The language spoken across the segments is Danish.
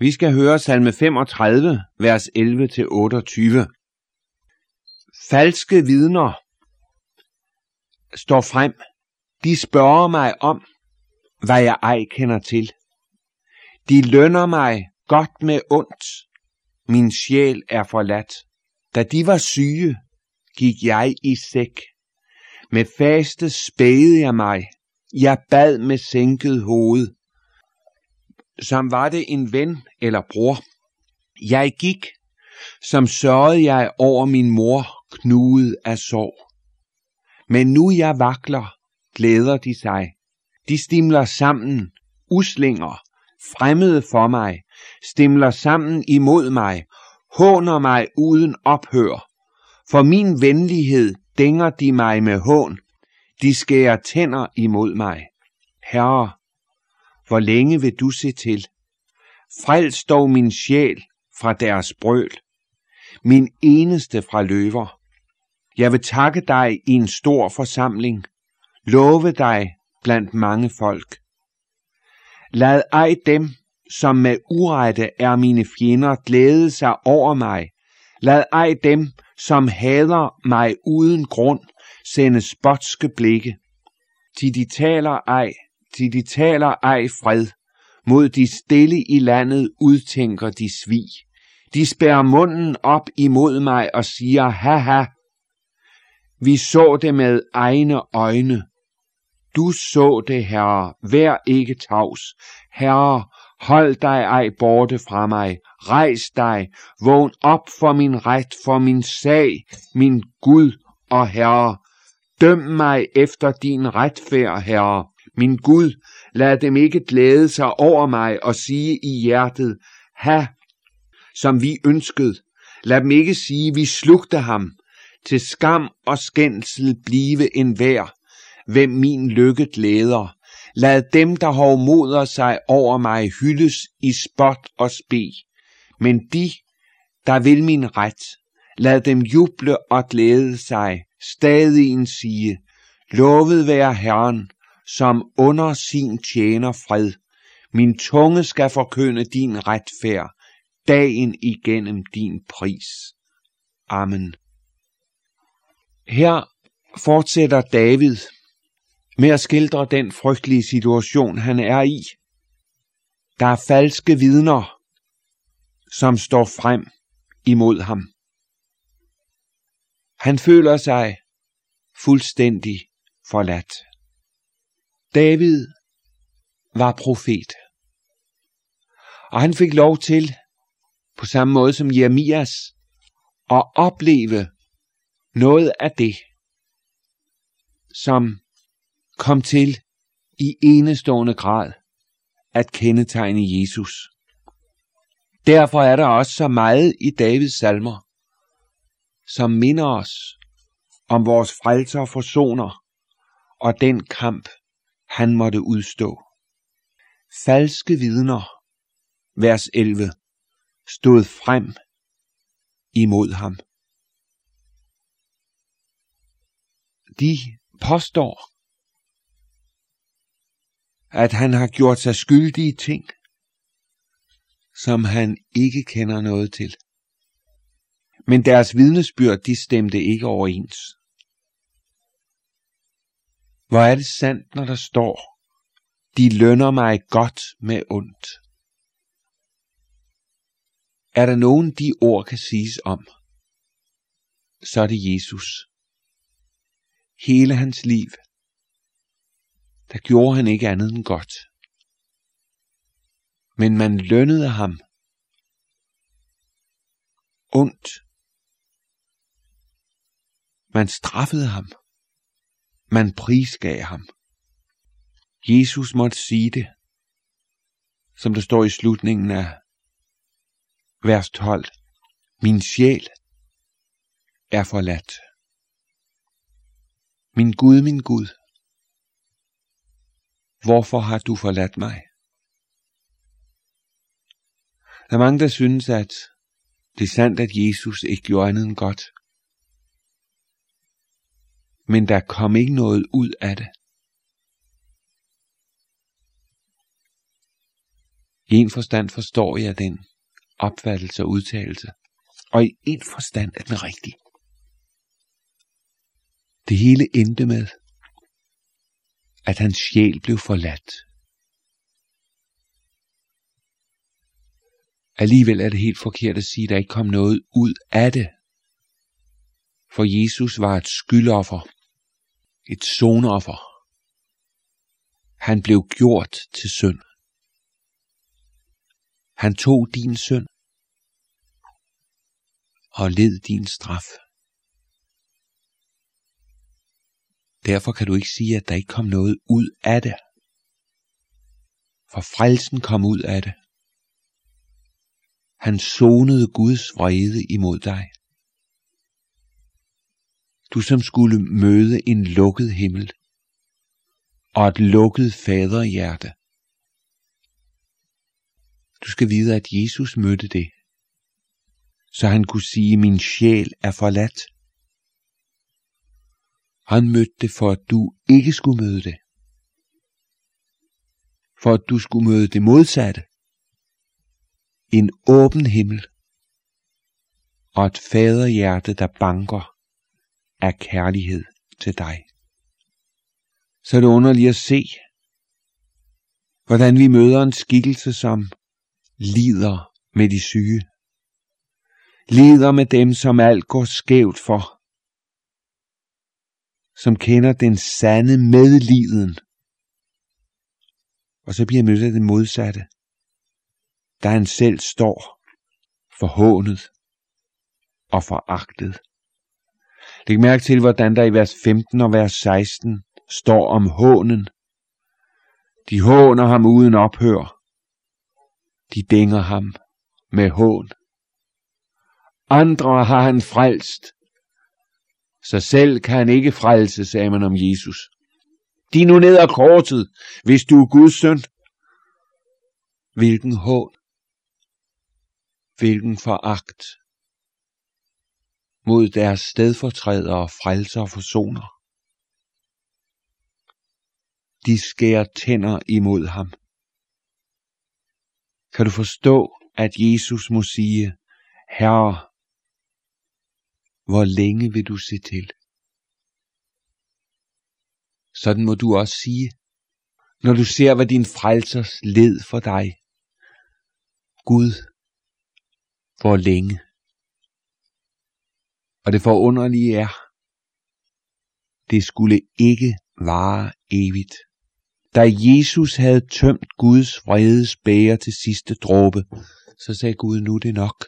Vi skal høre salme 35, vers 11-28. Falske vidner står frem. De spørger mig om, hvad jeg ej kender til. De lønner mig godt med ondt. Min sjæl er forladt. Da de var syge, gik jeg i sæk. Med faste spæde jeg mig. Jeg bad med sænket hoved som var det en ven eller bror. Jeg gik, som sørgede jeg over min mor, knudet af sorg. Men nu jeg vakler, glæder de sig. De stimler sammen, uslinger, fremmede for mig, stimler sammen imod mig, håner mig uden ophør. For min venlighed dænger de mig med hån, de skærer tænder imod mig. Herre, hvor længe vil du se til? Frels dog min sjæl fra deres brøl, min eneste fra løver. Jeg vil takke dig i en stor forsamling, love dig blandt mange folk. Lad ej dem, som med urette er mine fjender, glæde sig over mig. Lad ej dem, som hader mig uden grund, sende spotske blikke. Til de taler ej til de taler ej fred. Mod de stille i landet udtænker de svig. De spærrer munden op imod mig og siger, haha. Vi så det med egne øjne. Du så det, herre. Vær ikke tavs. Herre, hold dig ej borte fra mig. Rejs dig. Vågn op for min ret, for min sag, min Gud og Herre. Døm mig efter din retfærd, Herre. Min Gud, lad dem ikke glæde sig over mig og sige i hjertet, ha, som vi ønskede. Lad dem ikke sige, vi slugte ham. Til skam og skændsel blive en vær, hvem min lykke glæder. Lad dem, der hovmoder sig over mig, hyldes i spot og spe. Men de, der vil min ret, lad dem juble og glæde sig, stadig en sige, lovet være Herren, som under sin tjener fred. Min tunge skal forkynde din retfærd, dagen igennem din pris. Amen. Her fortsætter David med at skildre den frygtelige situation, han er i. Der er falske vidner, som står frem imod ham. Han føler sig fuldstændig forladt. David var profet. Og han fik lov til, på samme måde som Jeremias, at opleve noget af det, som kom til i enestående grad at kendetegne Jesus. Derfor er der også så meget i Davids salmer, som minder os om vores frelser og forsoner og den kamp, han måtte udstå. Falske vidner, vers 11, stod frem imod ham. De påstår, at han har gjort sig skyldige ting, som han ikke kender noget til. Men deres vidnesbyrd, de stemte ikke overens. Hvor er det sandt, når der står, de lønner mig godt med ondt. Er der nogen de ord kan siges om, så er det Jesus. Hele hans liv, der gjorde han ikke andet end godt. Men man lønnede ham ondt. Man straffede ham. Man prisgav ham. Jesus måtte sige det, som der står i slutningen af vers 12. Min sjæl er forladt. Min Gud, min Gud, hvorfor har du forladt mig? Der er mange, der synes, at det er sandt, at Jesus ikke gjorde andet end godt men der kom ikke noget ud af det. I en forstand forstår jeg den opfattelse og udtalelse, og i en forstand er den rigtig. Det hele endte med, at hans sjæl blev forladt. Alligevel er det helt forkert at sige, at der ikke kom noget ud af det. For Jesus var et skyldoffer, et sonoffer. Han blev gjort til synd. Han tog din synd og led din straf. Derfor kan du ikke sige, at der ikke kom noget ud af det. For frelsen kom ud af det. Han sonede Guds vrede imod dig. Du som skulle møde en lukket himmel og et lukket faderhjerte. Du skal vide, at Jesus mødte det, så han kunne sige, min sjæl er forladt. Han mødte det, for at du ikke skulle møde det. For at du skulle møde det modsatte. En åben himmel. Og et faderhjerte, der banker af kærlighed til dig. Så er det underligt at se, hvordan vi møder en skikkelse, som lider med de syge. Lider med dem, som alt går skævt for som kender den sande medliden. Og så bliver mødt af det modsatte, Der han selv står forhånet og foragtet. Læg mærke til, hvordan der i vers 15 og vers 16 står om hånen. De håner ham uden ophør. De dænger ham med hån. Andre har han frelst så selv kan han ikke frelse, sagde man om Jesus. De nu ned ad kortet, hvis du er Guds søn. Hvilken hån. Hvilken foragt mod deres stedfortrædere, frelser og forsoner. De skærer tænder imod ham. Kan du forstå, at Jesus må sige, Herre, hvor længe vil du se til? Sådan må du også sige, når du ser, hvad din frelsers led for dig. Gud, hvor længe? Og det forunderlige er, det skulle ikke vare evigt. Da Jesus havde tømt Guds vredes bæger til sidste dråbe, så sagde Gud, nu det nok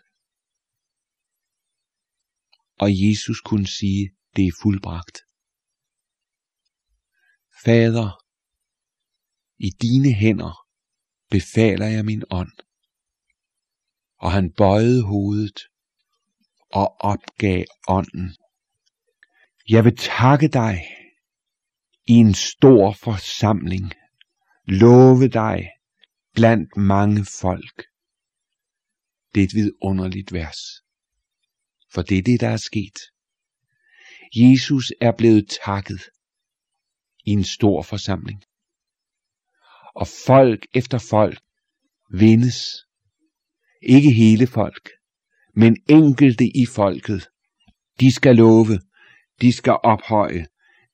og Jesus kunne sige, det er fuldbragt. Fader, i dine hænder befaler jeg min ånd. Og han bøjede hovedet og opgav ånden. Jeg vil takke dig i en stor forsamling, love dig blandt mange folk. Det er et vidunderligt vers for det er det, der er sket. Jesus er blevet takket i en stor forsamling. Og folk efter folk vindes. Ikke hele folk, men enkelte i folket. De skal love, de skal ophøje,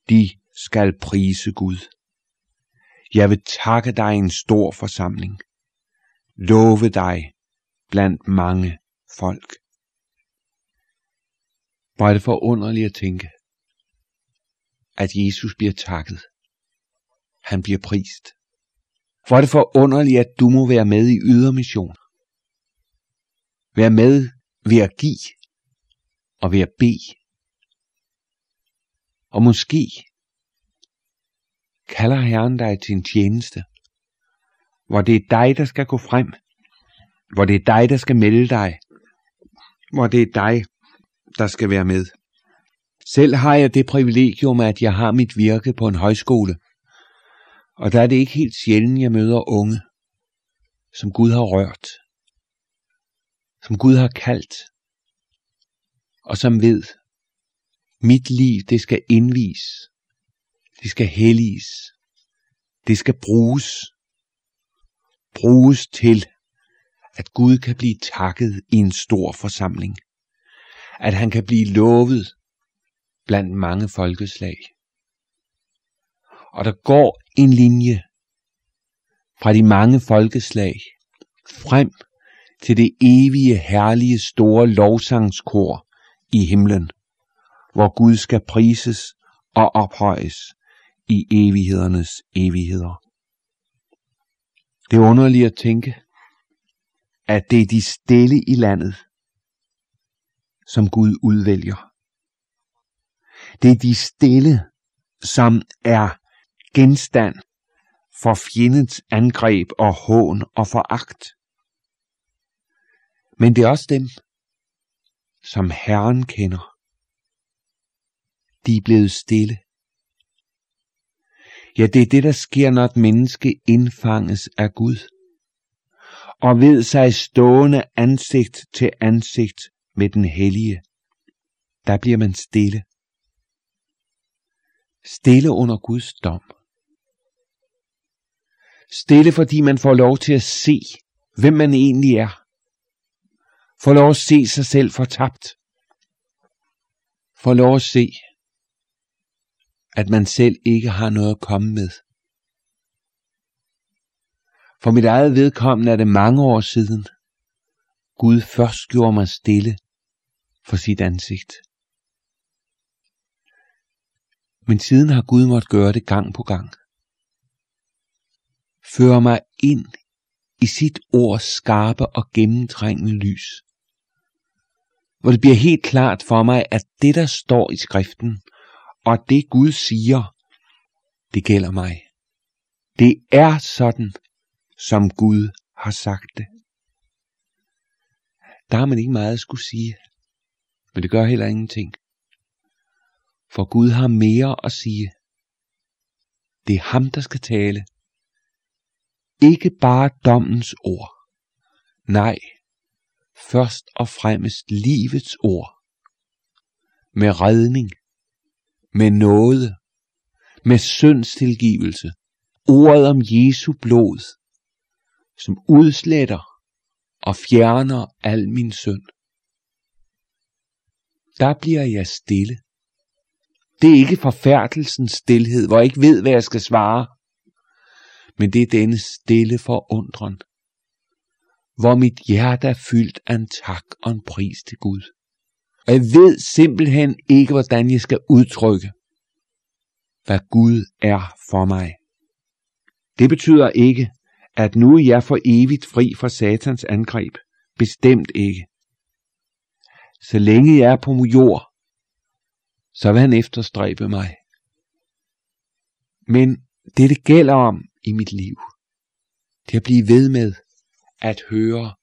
de skal prise Gud. Jeg vil takke dig en stor forsamling. Love dig blandt mange folk. Hvor er det forunderligt at tænke, at Jesus bliver takket. Han bliver prist. Hvor er det forunderligt, at du må være med i ydermission. Være med ved at give og ved at bede. Og måske kalder Herren dig til en tjeneste, hvor det er dig, der skal gå frem, hvor det er dig, der skal melde dig, hvor det er dig, der skal være med. Selv har jeg det privilegium, at jeg har mit virke på en højskole. Og der er det ikke helt sjældent, jeg møder unge, som Gud har rørt, som Gud har kaldt, og som ved, mit liv, det skal indvis, det skal helliges, det skal bruges, bruges til at Gud kan blive takket i en stor forsamling. At han kan blive lovet blandt mange folkeslag. Og der går en linje fra de mange folkeslag frem til det evige, herlige, store lovsangskor i himlen, hvor Gud skal prises og ophøjes i evighedernes evigheder. Det er underligt at tænke, at det er de stille i landet, som Gud udvælger. Det er de stille, som er genstand for fjendens angreb og hån og foragt. Men det er også dem, som Herren kender. De er blevet stille. Ja, det er det, der sker, når et menneske indfanges af Gud og ved sig stående ansigt til ansigt med den hellige. Der bliver man stille. Stille under Guds dom. Stille, fordi man får lov til at se, hvem man egentlig er. Få lov at se sig selv fortabt. Få lov at se, at man selv ikke har noget at komme med. For mit eget vedkommende er det mange år siden, Gud først gjorde mig stille for sit ansigt. Men siden har Gud måtte gøre det gang på gang. Føre mig ind i sit ords skarpe og gennemtrængende lys. Hvor det bliver helt klart for mig, at det der står i skriften, og det Gud siger, det gælder mig. Det er sådan, som Gud har sagt det. Der har man ikke meget at skulle sige, men det gør heller ingenting. For Gud har mere at sige. Det er ham, der skal tale. Ikke bare dommens ord. Nej, først og fremmest livets ord. Med redning, med nåde, med syndstilgivelse. Ordet om Jesu blod, som udsletter og fjerner al min synd. Der bliver jeg stille. Det er ikke forfærdelsens stillhed, hvor jeg ikke ved, hvad jeg skal svare. Men det er denne stille forundren, hvor mit hjerte er fyldt af en tak og en pris til Gud. Og jeg ved simpelthen ikke, hvordan jeg skal udtrykke, hvad Gud er for mig. Det betyder ikke, at nu er jeg for evigt fri fra satans angreb. Bestemt ikke. Så længe jeg er på jord, så vil han efterstræbe mig. Men det, det gælder om i mit liv, det at blive ved med at høre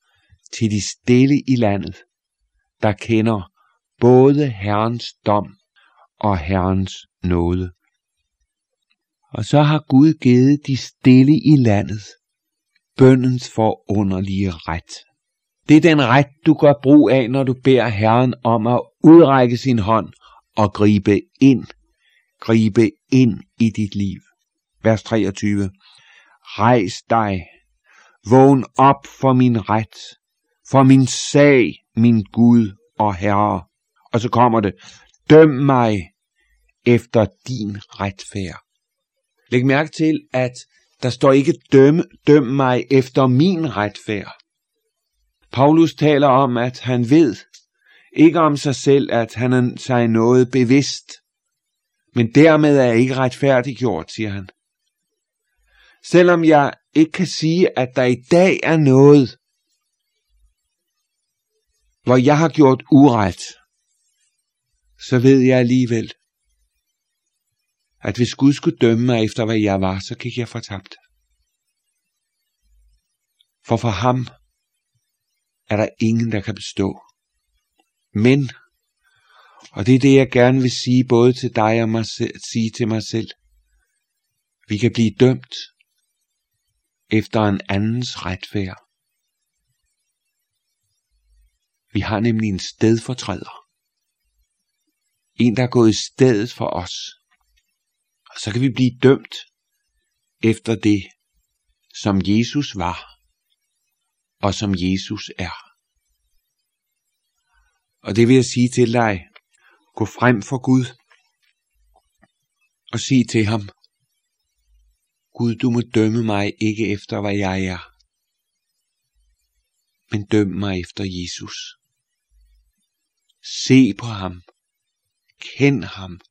til de stille i landet, der kender både Herrens dom og Herrens nåde. Og så har Gud givet de stille i landet bøndens forunderlige ret. Det er den ret, du gør brug af, når du beder Herren om at udrække sin hånd og gribe ind. Gribe ind i dit liv. Vers 23. Rejs dig. Vågn op for min ret. For min sag, min Gud og Herre. Og så kommer det. Døm mig efter din retfærd. Læg mærke til, at der står ikke døm, døm mig efter min retfærd. Paulus taler om, at han ved, ikke om sig selv, at han er sig noget bevidst, men dermed er jeg ikke retfærdiggjort, siger han. Selvom jeg ikke kan sige, at der i dag er noget, hvor jeg har gjort uret, så ved jeg alligevel, at hvis Gud skulle dømme mig efter, hvad jeg var, så gik jeg fortabt. For for ham er der ingen, der kan bestå. Men, og det er det, jeg gerne vil sige både til dig og mig selv, sige til mig selv, vi kan blive dømt efter en andens retfærd. Vi har nemlig en stedfortræder. En, der er gået i stedet for os. Og så kan vi blive dømt efter det, som Jesus var og som Jesus er. Og det vil jeg sige til dig. Gå frem for Gud og sig til ham, Gud, du må dømme mig ikke efter, hvad jeg er, men døm mig efter Jesus. Se på ham, kend ham,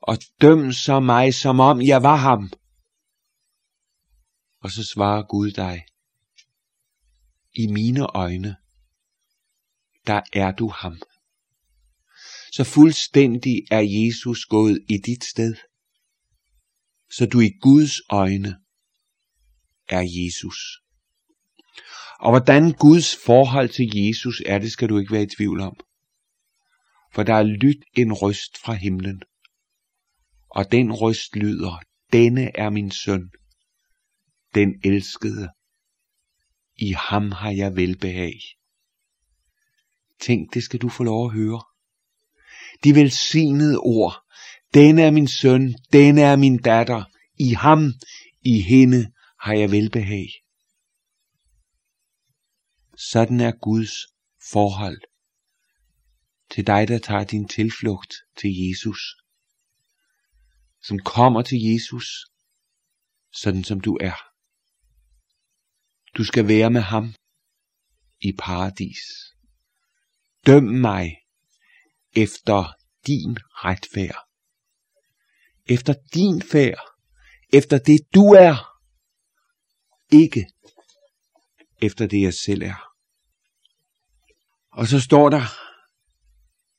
og døm så mig, som om jeg var ham. Og så svarer Gud dig, i mine øjne, der er du ham. Så fuldstændig er Jesus gået i dit sted, så du i Guds øjne er Jesus. Og hvordan Guds forhold til Jesus er, det skal du ikke være i tvivl om. For der er lyt en røst fra himlen. Og den røst lyder, denne er min søn, den elskede. I ham har jeg velbehag. Tænk, det skal du få lov at høre. De velsignede ord. Denne er min søn, denne er min datter. I ham, i hende har jeg velbehag. Sådan er Guds forhold til dig, der tager din tilflugt til Jesus. Som kommer til Jesus, sådan som du er. Du skal være med ham i paradis. Døm mig efter din retfærd. Efter din færd. Efter det du er. Ikke efter det jeg selv er. Og så står der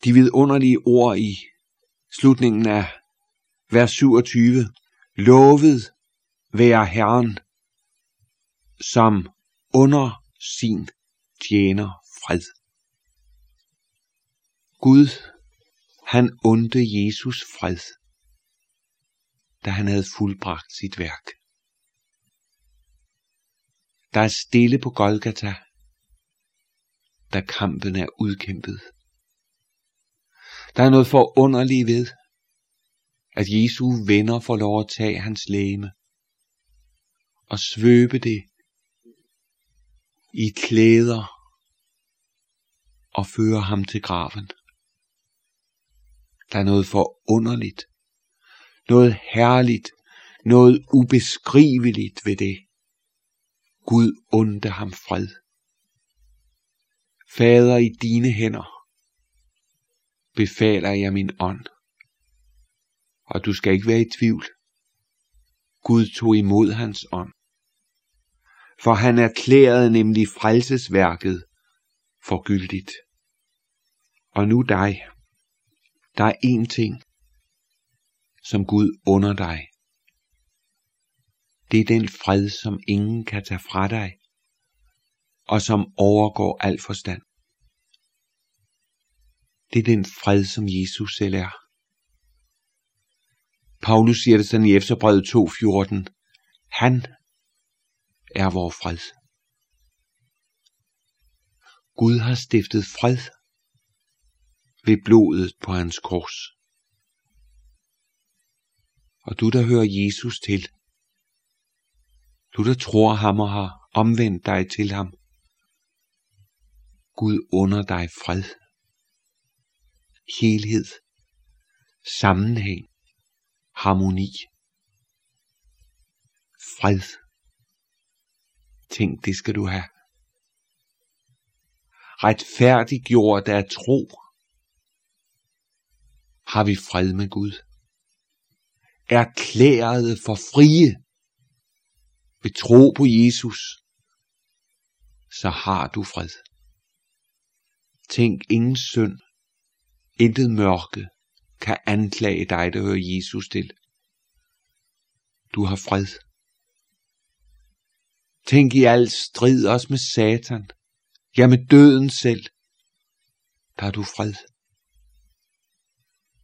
de vidunderlige ord i slutningen af vers 27. Lovet være Herren, som under sin tjener fred. Gud, han undte Jesus fred, da han havde fuldbragt sit værk. Der er stille på Golgata, da kampen er udkæmpet. Der er noget forunderligt ved, at Jesu venner får lov at tage hans læme og svøbe det i klæder og føre ham til graven. Der er noget forunderligt, noget herligt, noget ubeskriveligt ved det. Gud undte ham fred. Fader, i dine hænder befaler jeg min ånd. Og du skal ikke være i tvivl. Gud tog imod hans ånd. For han erklærede nemlig frelsesværket for gyldigt. Og nu dig. Der er én ting, som Gud under dig. Det er den fred, som ingen kan tage fra dig, og som overgår al forstand. Det er den fred, som Jesus selv er. Paulus siger det sådan i Efterbrevet 2.14. Han er vor fred. Gud har stiftet fred ved blodet på hans kors. Og du, der hører Jesus til, du, der tror ham og har omvendt dig til ham, Gud under dig fred, helhed, sammenhæng, harmoni, fred. Tænk, det skal du have. Retfærdiggjort af tro, har vi fred med Gud. Erklærede for frie ved tro på Jesus, så har du fred. Tænk ingen synd, intet mørke kan anklage dig, der hører Jesus til. Du har fred. Tænk i al strid også med Satan, ja med døden selv, der har du fred.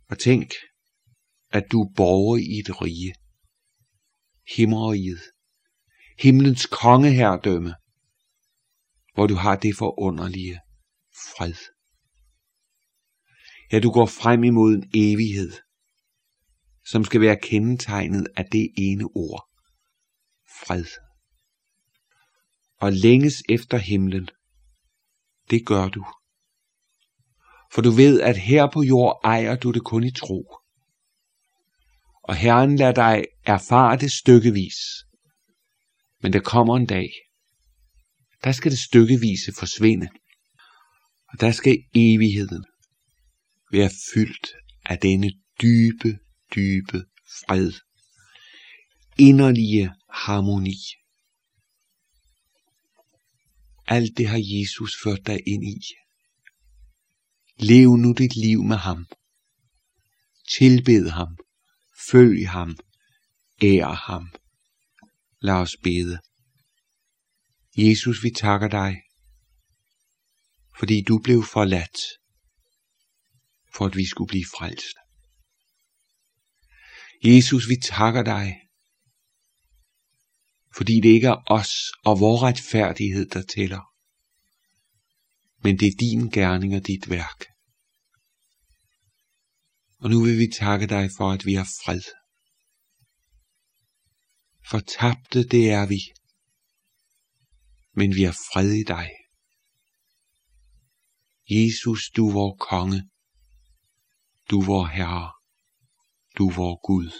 Og tænk, at du er borger i et rige, himmeriget, himlens kongeherredømme, hvor du har det forunderlige fred. Ja, du går frem imod en evighed, som skal være kendetegnet af det ene ord. Fred. og længes efter himlen. Det gør du. For du ved, at her på jord ejer du det kun i tro. Og Herren lader dig erfare det stykkevis. Men der kommer en dag, der skal det stykkevise forsvinde. Og der skal evigheden være fyldt af denne dybe, dybe fred. Inderlige harmoni. Alt det har Jesus ført dig ind i. Lev nu dit liv med ham. Tilbed ham. Følg ham. Ær ham. Lad os bede. Jesus, vi takker dig, fordi du blev forladt, for at vi skulle blive frelst. Jesus, vi takker dig, fordi det ikke er os og vores retfærdighed, der tæller, men det er din gerning og dit værk. Og nu vil vi takke dig for, at vi har fred. Fortabte det er vi, men vi har fred i dig. Jesus, du er vor konge, du er vor herre, du er vor Gud.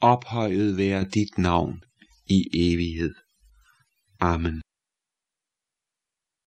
Ophøjet være dit navn i evighed. Amen.